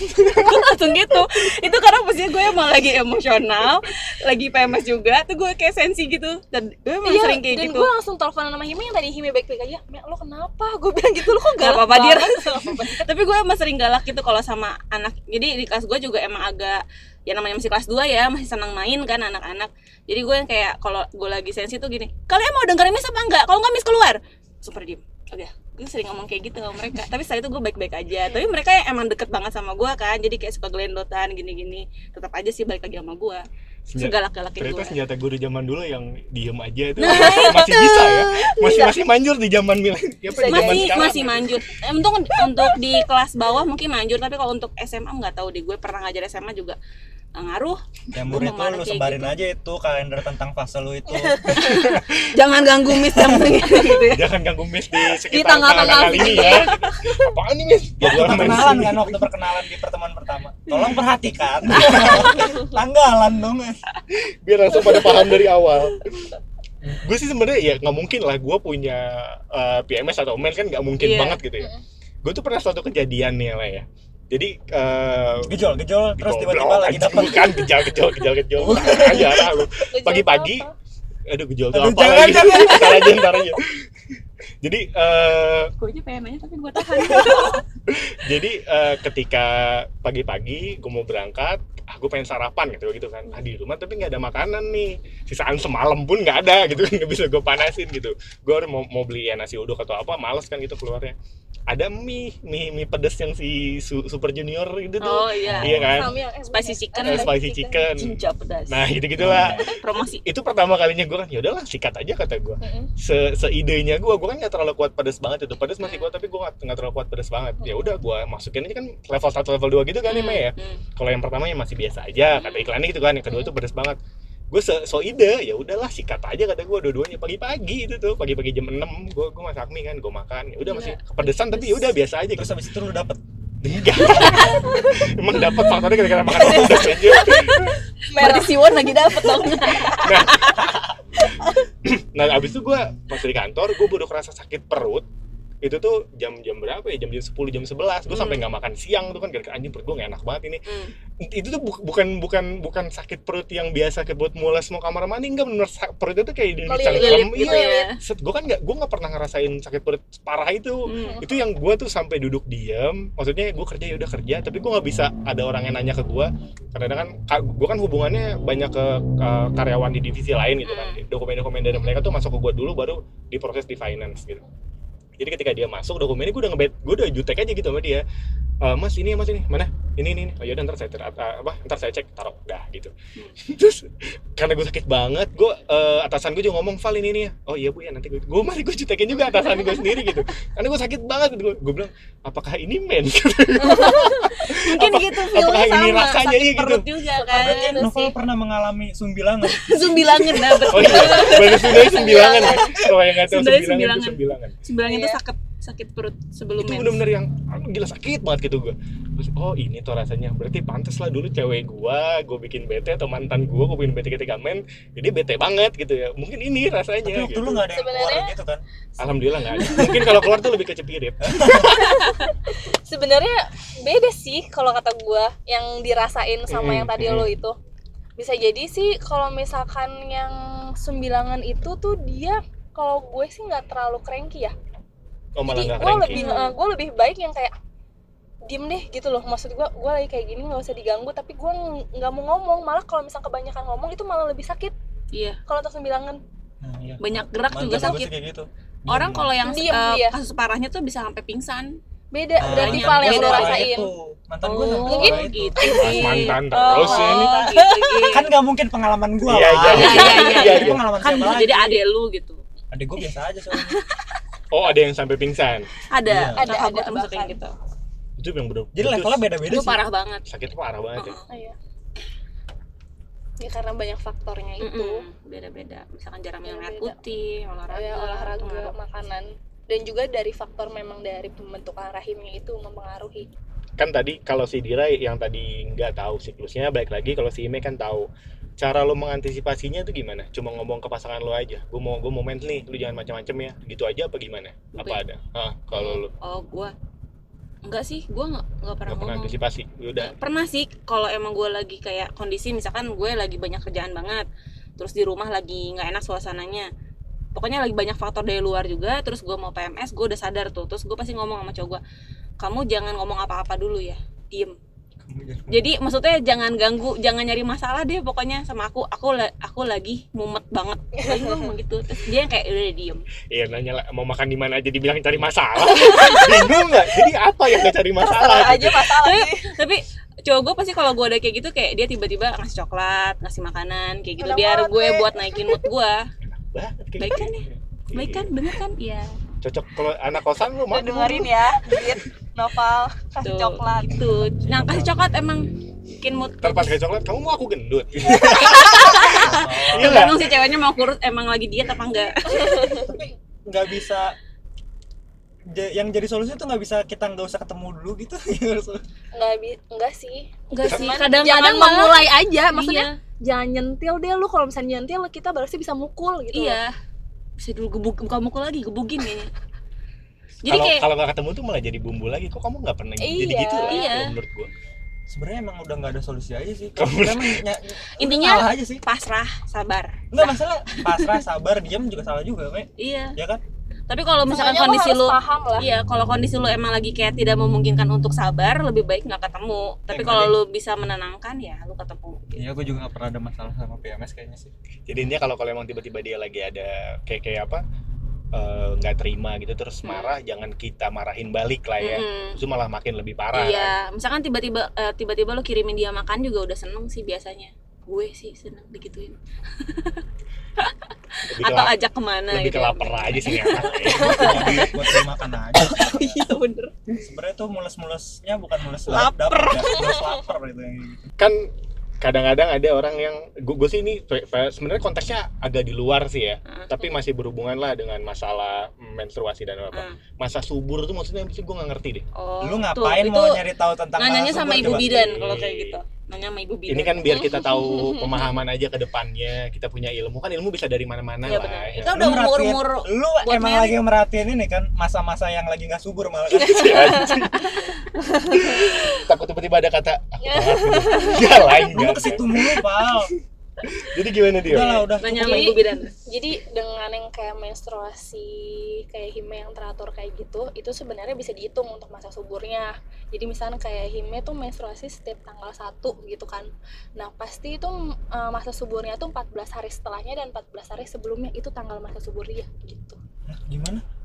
gue langsung gitu. Itu karena posisinya gue emang lagi emosional lagi PMS juga tuh gue kayak sensi gitu. Dan gue emang Iya, sering kayak dan gitu. gue langsung telepon sama Hime yang tadi Hime baik-baik aja. Lo kenapa? Gue bilang gitu lo kok Gak galak apa-apa, Dir. banget?" Gak apa-apa. tapi gue emang sering galak gitu kalau sama anak. Jadi di kelas gue juga emang agak ya namanya masih kelas 2 ya masih senang main kan anak-anak. Jadi gue yang kayak kalau gue lagi sensi tuh gini kalian mau dengerin miss apa enggak? Kalau enggak miss keluar. Super diem. Oke gue sering ngomong kayak gitu sama mereka. Tapi setelah itu gue baik-baik aja. Tapi mereka yang emang deket banget sama gue kan. Jadi kayak suka gelendotan gini-gini. Tetap aja sih balik lagi sama gue Senja- segalak-galakin ternyata gue senjata guru zaman dulu yang diem aja itu Nah, masih bisa ya masih masih manjur di zaman milen ya, masih sekarang. masih manjur Eh, untuk untuk di kelas bawah mungkin manjur tapi kalau untuk SMA nggak tahu deh gue pernah ngajar SMA juga eh, ngaruh Ya murid tuh lu sebarin gitu. aja itu kalender tentang fase lu itu. jangan ganggu miss jam gitu ya jangan ganggu miss di sekitar Di tengah-tengah kali ini ya apaan nih miss Waktu main perkenalan kan waktu perkenalan di pertemuan pertama. Tolong perhatikan. Tanggalan dong. biar langsung pada paham dari awal. Gue sih sebenarnya ya nggak mungkin lah gue punya uh, PMS atau mens kan nggak mungkin Iya. banget gitu ya. Gue tuh pernah suatu kejadian nih lah ya. Jadi uh, Gejol, gejol terus tiba-tiba lagi dapat bukan gejal gejol gejol gejol. Aja lah lu. Gejol Pagi-pagi, apa? aduh gejol tuh apa jangan, lagi? jangan. ntar aja ntar aja. Jadi uh, gue aja pengen nanya tapi gue tahan. Jadi eh, ketika pagi-pagi gue mau berangkat gue pengen sarapan gitu gitu kan. Ah di rumah tapi nggak ada makanan nih. Sisaan semalam pun nggak ada gitu kan nggak bisa gue panasin gitu. Gue mau, mau beli ya nasi uduk atau apa males kan gitu keluarnya ada mie mie mie pedes yang si Su- super junior gitu tuh. Oh iya. Iya kan? Eh, Spicy chicken. Ada Eh, spicy chicken. cinca pedas. Nah gitu gitulah promosi. Itu pertama kalinya gue kan ya udahlah sikat aja kata gue se seidenya gue gue kan nggak terlalu kuat pedes banget itu. Pedes masih kuat tapi gue nggak terlalu kuat pedes banget. Ya udah gue masukin aja kan level 1 level 2 gitu kan Mei ya. Hmm. kalau yang pertama ya masih biasa aja kata iklannya gitu kan. Yang kedua tuh pedes banget gue so, so ide ya udahlah sikat aja kata gue dua-duanya pagi-pagi itu tuh pagi-pagi jam 6 gue gue masak mie kan gue makan ya udah masih kepedesan tapi ya udah biasa aja terus gitu. habis itu lu dapet? Enggak emang dapat faktornya gara-gara makan pedes aja. Berarti Siwon lagi dapet dong. Nah. Abis itu gue pas di kantor gue baru kerasa sakit perut itu tuh jam-jam berapa ya? Jam jam 10 jam 11 gue sampai nggak makan siang tuh kan. Gara-gara anjing perut gue gak enak banget ini. Hmm. itu tuh bu- bukan bukan bukan sakit perut yang biasa kayak buat mules mau kamar mandi. Enggak bener sa- perut itu kayak di gitu iya ya? Set gue kan nggak gue nggak pernah ngerasain sakit perut parah itu. Hmm. itu yang gue tuh sampai duduk diam maksudnya gue kerja ya udah kerja. Tapi gue nggak bisa ada orang yang nanya ke gue kadang-kadang kan gue kan hubungannya banyak ke, ke karyawan di divisi lain gitu kan. Dokumen-dokumen dari mereka tuh masuk ke gue dulu baru diproses di finance gitu jadi ketika dia masuk dokumennya gue udah ngebet gue udah jutek aja gitu sama dia. "Eh, mas ini ya mas ini. Mana ini ini, ini. oh yaudah ntar saya ter- apa apa, ntar saya cek taruh. Dah gitu. Terus karena gue sakit banget gue eh, atasan gue juga ngomong Val ini ini. Ya oh iya bu ya nanti gue gue masih gue jutekin juga atasan gue sendiri gitu. Karena gue sakit banget gitu. Gue bilang apakah ini men? Mungkin Apa- gitu apakah feelnya ini sama rasanya sakit iya gitu? perut juga kan berarti Novel sih. pernah mengalami sumbilangan? Sembilangan dapet oh iya. bahasa sembilangan ya? Kalau yang nggak tahu Sundanya sembilangan itu sembilangan. sembilangan sembilangan itu Iya. sakit sakit perut sebelum itu bener-bener yang gila sakit banget gitu gue terus oh ini tuh rasanya. Berarti pantas lah dulu cewek gua gue bikin bete atau mantan gua gue bikin bete ketika men jadi bete banget gitu ya. Mungkin ini rasanya tapi waktu gitu. lu gak ada yang keluar Sebenarnya- gitu kan? Alhamdulillah nggak ada. Mungkin kalau keluar tuh lebih ke cepirit sebenarnya beda sih kalau kata gue yang dirasain sama Mm, yang tadi mm. lo itu. Bisa jadi sih kalau misalkan yang sembilangan itu tuh dia kalau gue sih nggak terlalu cranky ya oh malah jadi gue lebih eh, gue lebih baik yang kayak diem deh gitu loh. Maksud gue gue lagi kayak gini nggak usah diganggu tapi gue ng- nggak mau ngomong. Malah kalau misal kebanyakan ngomong itu malah lebih sakit. Iya. Kalau untuk sembilangan. Nah, iya. banyak gerak juga sakit. gitu. Orang kalau yang Diem eh, dia. kasus parahnya tuh bisa sampai pingsan. Beda Nah, berarti iya. Val yang lo lah rasain. itu. Mantan gue oh Mungkin gitu mantan oh, terus ini. gitu Gi. kan gak mungkin pengalaman gue Iya, lah. iya, iya, iya, iya, Jadi iya. kan gitu. Adik gue biasa aja soalnya Oh, ada yang sampai pingsan. ada Iya. Ada, ada, termasuk yang bahkan. gitu Itu yang bener. jadi levelnya beda-beda sih parah banget Sakitnya parah banget ya. Heeh. Iya. Ya karena banyak faktornya itu. Beda-beda misalkan jarang minum air putih olahraga Ya, olahraga, pengaruh. makanan dan juga dari faktor memang dari pembentukan rahimnya itu mempengaruhi. Kan tadi kalau si Dira yang tadi nggak tahu siklusnya, balik lagi kalau si Ime kan tahu. Cara lo mengantisipasinya tuh gimana? Cuma ngomong ke pasangan lo aja. Gue mau gue mau main nih, lu jangan macam-macam ya. Gitu aja apa gimana? Apa Oke. ada? Ah, kalau lo oh gue enggak sih gue nggak nggak pernah pernah ngomong antisipasi, ya udah. pernah sih kalau emang gue lagi kayak kondisi misalkan gue lagi banyak kerjaan banget terus di rumah lagi nggak enak suasananya pokoknya lagi banyak faktor dari luar juga terus gue mau PMS gue udah sadar tuh terus gue pasti ngomong sama cowok gue kamu jangan ngomong apa-apa dulu ya diem jadi maksudnya jangan ganggu jangan nyari masalah deh pokoknya sama aku aku aku lagi mumet banget lagi gue ngomong gitu terus dia yang kayak udah diem Iya nanya lah, mau makan di mana aja dibilang cari masalah. Bingung nggak? Jadi apa yang nggak cari masalah? gitu? masalah tapi, tapi cowok gue pasti kalau gue udah kayak gitu kayak dia tiba-tiba ngasih coklat ngasih makanan kayak gitu Enak biar gue buat naikin mood gue Banget kayak Baik gitu. kan ya? baik kan bener kan iya Cocok. Kalau anak kosan lu mah. ya, Dit, Noval kasih tuh gitu. Nah kasih coklat emang bikin mood Ntar pas kayak coklat, kamu mau aku gendut? Iya nggak? tergantung si ceweknya mau kurus emang lagi diet apa enggak tapi nggak bisa yang jadi solusi tuh nggak bisa kita nggak usah ketemu dulu gitu. Nggak bi enggak sih. Enggak sih Cuman kadang jangan kadang malah memulai aja maksudnya iya, jangan nyentil deh lu kalau misalnya nyentil kita berarti bisa mukul gitu. Iya bisa dulu gebuk buka mukul lagi gebukin kayaknya jadi Kalau kayak kalau nggak ketemu tuh malah jadi bumbu lagi. Kok kamu nggak pernah jadi Iya. gitu lah? Iya. kalau menurut gua. sebenarnya emang udah nggak ada solusi aja sih Kamu- emang Intinya- salah aja sih pasrah sabar nggak masalah pasrah sabar diam juga salah juga Mek. iya ya kan tapi kalau misalkan kondisi lu paham lah Iya, kalau kondisi lu emang lagi kayak tidak memungkinkan untuk sabar, lebih baik nggak ketemu. Tapi Enggak kalau lu bisa menenangkan ya lu ketemu. iya gue juga nggak pernah ada masalah sama PMS kayaknya sih Jadi intinya kalau kalau emang tiba-tiba dia lagi ada kayak kayak apa eh, nggak terima gitu terus Hmm. marah, jangan kita marahin balik lah ya. Mm-mm. Itu malah makin lebih parah. kan? Iya, misalkan tiba-tiba eh, tiba-tiba lu kirimin dia makan juga udah seneng sih biasanya. Gue sih seneng digituin. Lebih Atau lap- ajak ke mana lebih gitu. ke lapar aja sih. Punya duit buat beli makan aja Iya bener. sebenarnya tuh mules-mulesnya bukan mules Lapar. dapet ya mules lapar itu yang gitu kan kadang-kadang ada orang yang gue sih ini sebenarnya konteksnya agak di luar sih ya Heeh. tapi masih berhubungan lah dengan masalah menstruasi dan apa Heeh. masa subur tuh maksudnya sih gue nggak ngerti deh Oh, lu tuh, ngapain itu mau nyari tahu tentang nanyanya masa sama subur Ibu coba? Bidan kalau kayak gitu. Nanya sama Ibu Bidan. ini kan biar kita tahu pemahaman aja ke depannya kita punya ilmu kan ilmu bisa dari mana-mana Iya lah benar. ya. Itu udah Lu merhatiin- umur-umur lu emang lagi merhatiin ini kan masa-masa yang lagi nggak subur malah kan anjing. takut tiba-tiba ada kata aku gitu. ya lain lu nggak ke situ mulu pal jadi gimana dia? Udah lah udah. Nanya sama Ibu Bidan. jadi dengan yang kayak menstruasi kayak hime yang teratur kayak gitu itu sebenarnya bisa dihitung untuk masa suburnya. Jadi misalnya kayak hime tuh menstruasi setiap tanggal 1 gitu kan. Nah pasti itu eh, masa suburnya tuh 14 hari setelahnya dan 14 hari sebelumnya. Itu tanggal masa suburnya gitu. Hah, gimana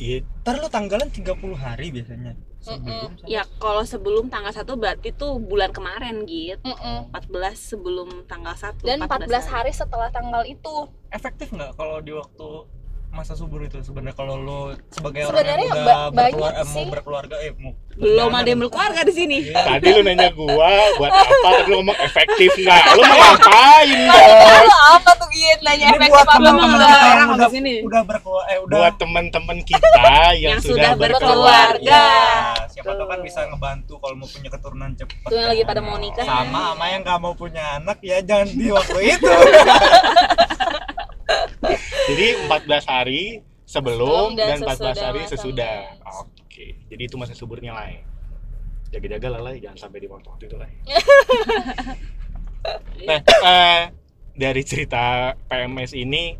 iya. Ntar lu tanggalan 30 hari biasanya. Sebelum sama- Ya kalau sebelum tanggal 1 berarti tuh bulan kemarin gitu. Mm-mm. 14 sebelum tanggal 1 dan 14 hari setelah tanggal itu. Efektif nggak kalau di waktu masa subur itu sebenarnya kalau lu sebagai orang yang udah ba- berkeluar- eh, mau berkeluarga eh mau belum ada yang berkeluarga di sini. Iya. tadi lu nanya gua buat apa? Tadi lu ngomong efektif nggak? Lu mau ngapain bos apa tuh Gin nanya Ini buat Belum kita ada yang orang udah sini. udah berkeluar eh udah buat teman-teman kita yang, Yang sudah berkeluarga. berkeluarga. Iya, siapa tahu kan bisa ngebantu kalau mau punya keturunan cepat. Tuh yang lagi pada mau nikah. sama sama yang nggak mau punya anak ya jangan di waktu itu jadi 14 hari sebelum Sebelum dan dan 14 hari sesudah sesudah. masa oke jadi itu masa suburnya lah jaga-jaga lah lah jangan sampai di waktu itu lah nah eh, dari cerita PMS ini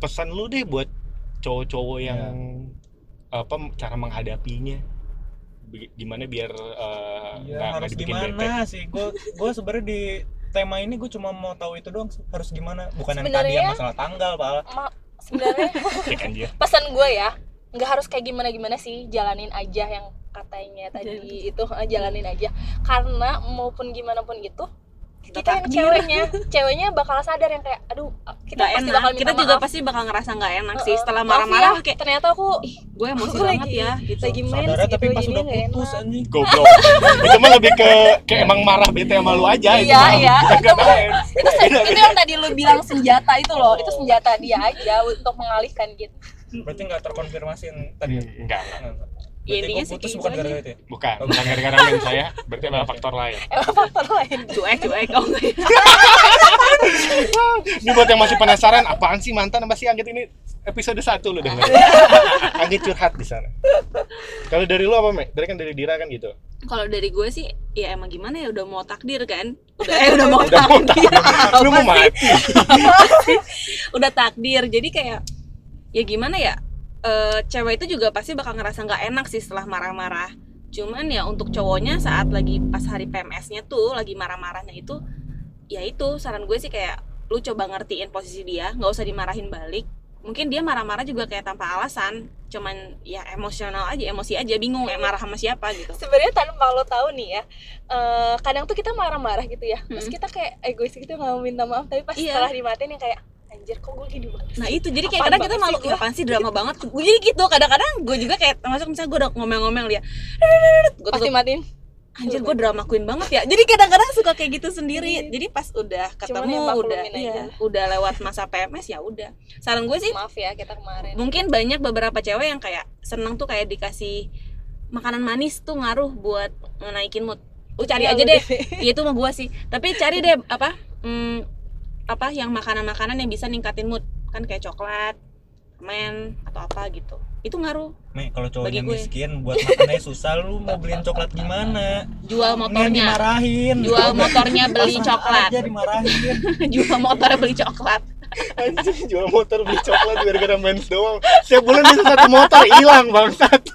pesan lu deh buat cowok-cowok yang apa cara menghadapinya. Gimana biar eh, ya nggak nggak harus dibikin bete gimana sih? Gue gue sebenarnya di tema ini gue cuma mau tahu itu doang sih. harus gimana bukan yang tadi yang masalah tanggal pak Ma- sebenarnya Cek anjir. pesan gue ya nggak harus kayak gimana gimana sih jalanin aja yang katanya tadi itu eh, jalanin aja karena maupun gimana pun itu kita yang ceweknya ceweknya bakal sadar yang kayak aduh kita Nggak pasti enak. bakal minta Kita juga maaf. pasti bakal ngerasa nggak enak sih setelah marah-marah ya, kayak ternyata aku ih gue emosi aku banget lagi- ya gitu. lagi Saudara gitu tapi pas udah nggak putus enak. anjing. Goblok. itu mah lebih ke kayak emang marah bete sama lu aja itu Iya, iya. Itu, itu, se- itu yang tadi lu bilang senjata itu loh, itu senjata dia aja untuk mengalihkan gitu. Berarti nggak terkonfirmasi yang tadi. Enggak, enggak. Ya, intinya kau sih putus bukan gitu gara-gara itu ya? bukan bukan gara-gara men saya berarti ada faktor lain Emang faktor lain. cuek cuek oh ya. ini buat yang masih penasaran apaan sih mantan sama si Anggit ini episode 1 lu denger Anggit curhat di sana kalau dari lu apa Mek? dari kan dari Dira kan gitu Kalau dari gue sih ya emang gimana ya udah mau takdir kan. Udah eh udah mau udah mau takdir. lu mau mati udah takdir. Jadi kayak ya gimana ya? Eh, cewek itu juga pasti bakal ngerasa nggak enak sih setelah marah-marah. Cuman ya untuk cowoknya saat lagi pas hari PMS-nya tuh lagi marah-marahnya itu ya itu saran gue sih kayak lu coba ngertiin posisi dia, nggak usah dimarahin balik. Mungkin dia marah-marah juga kayak tanpa alasan, cuman ya emosional aja, emosi aja, bingung eh, marah sama siapa gitu. Sebenarnya tanpa lo tahu nih ya, eh, kadang tuh kita marah-marah gitu ya, terus Mm. kita kayak egois gitu nggak mau minta maaf, tapi pas Iya. setelah dimatiin yang kayak anjir kok gue gini banget. Nah itu jadi kayak Apaan kadang kita malu gua? apaan sih drama banget gue jadi gitu kadang-kadang gue juga kayak termasuk misalnya gue udah ngomel-ngomel dia gue Pasti matiin. anjir gue drama queen banget ya jadi kadang-kadang suka kayak gitu sendiri jadi pas udah ketemu udah iya, udah lewat masa PMS ya udah saran gue sih Maaf ya kita kemarin. mungkin banyak beberapa cewek yang kayak seneng tuh kayak dikasih makanan manis tuh ngaruh buat naikin mood lu cari aja deh. Iya itu mah gua sih. Tapi cari deh apa? Hmm, apa yang makanan-makanan yang bisa ningkatin mood kan kayak coklat, men atau apa gitu. Itu ngaruh. Nih, kalau cowoknya miskin buat makannya susah lu mau beliin coklat gimana? Jual motornya. dimarahin. Jual motornya beli coklat. aja dimarahin. Jual motornya beli coklat. anjing jual motor beli coklat gara-gara mens doang setiap bulan bisa satu motor hilang bangsat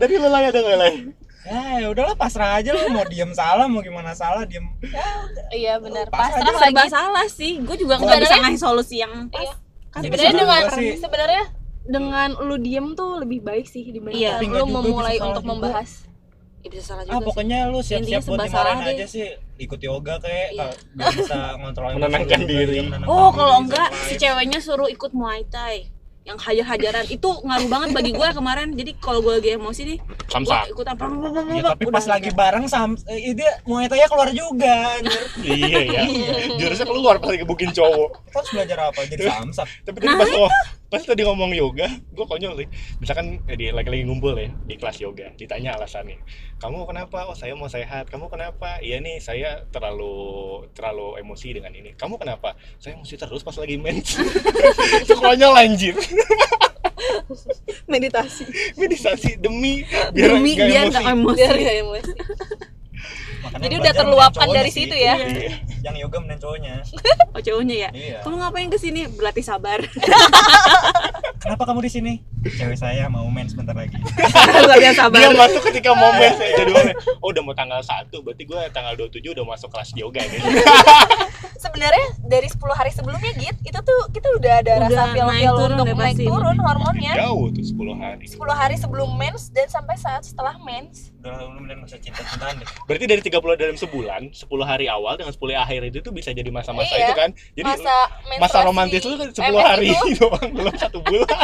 dari lu lah ada nggak Ya, ya udahlah pasrah aja lu mau diem salah mau gimana salah diem. Ya, Iya benar. Pasrah Serba lagi. salah sih. Gue juga nggak bisa ngasih solusi yang pas. Iya. Kan Sebenarnya dengan sih- sebenarnya dengan lu diem tuh lebih baik sih Iya. Tapi nggak lu memulai untuk juga. membahas. ya bisa salah juga ah sih. pokoknya lu siap-siap Intinya buat dimarahin deh. aja sih. Ikut yoga kayak Iya. biar bisa ngontrol Menenangkan diri. iya, menenangkan Oh, kalau enggak si ceweknya suruh ikut Muay Thai yang hajar-hajaran. Itu ngaruh banget bagi gue kemarin. Jadi kalau gue lagi emosi nih gue samsak ikut apa Ya, tapi pas lagi bareng sam eh, dia Muay Thai keluar juga anjir. iya ya jurusnya keluar pas lagi bukin cowok. Kita harus belajar apa? Jadi samsak. tapi tadi pas oh, pas tadi ngomong yoga gue konyol sih misalkan eh, di lagi lagi ngumpul ya di kelas yoga ditanya alasannya. Kamu kenapa? Oh saya mau sehat. Kamu kenapa? Iya nih saya terlalu terlalu emosi dengan ini. Kamu kenapa? Saya emosi terus pas lagi mens. Itu konyol anjir meditasi meditasi demi biar demi nggak biar emosi. nggak emosi Biar gak emosi. Makanya Jadi udah terluapkan dari situ ya. Iya. Yang yoga mending cowoknya. oh cowoknya ya Iya. kamu ngapain ke sini berlatih sabar Kenapa kamu di sini? Cewek saya mau main sebentar lagi. sabar dia masuk ketika momen saya jadwalnya oh udah mau tanggal 1 berarti gue tanggal 27 udah masuk kelas yoga nih Sebenarnya dari 10 hari sebelumnya Git, itu tuh kita udah ada Udah rasa feel-feel turun untuk naik turun hormonnya. jauh tuh 10 hari 10 hari sebelum mens dan sampai saat setelah mens. Udah lu masa cinta-cintaan deh. Berarti dari 30 dalam sebulan, 10 hari awal dengan 10 akhir itu tuh bisa jadi masa-masa Iya. itu kan. Jadi masa masa, romantis lu kan 10 MS hari itu. doang, belum satu bulan. oh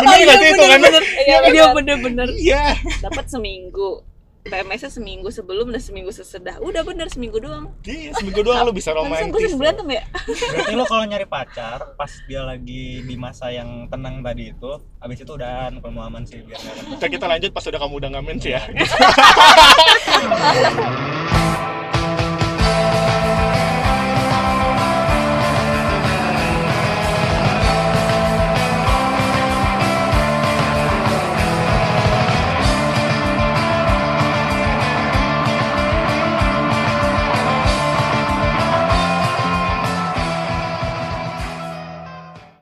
Bener iya gak sih hitungannya? bener-bener Iya, iya bener. bener-bener Iya. dapat seminggu PMS nya seminggu sebelum dan seminggu sesudah udah bener seminggu doang Iya, seminggu doang lu bisa gue romantis. sering berantem ya Berarti lo kalau nyari pacar pas dia lagi di masa yang tenang tadi itu, habis itu udahan kalau mau aman sih biar. Kita, kita lanjut pas udah kamu udah ngamen sih ya.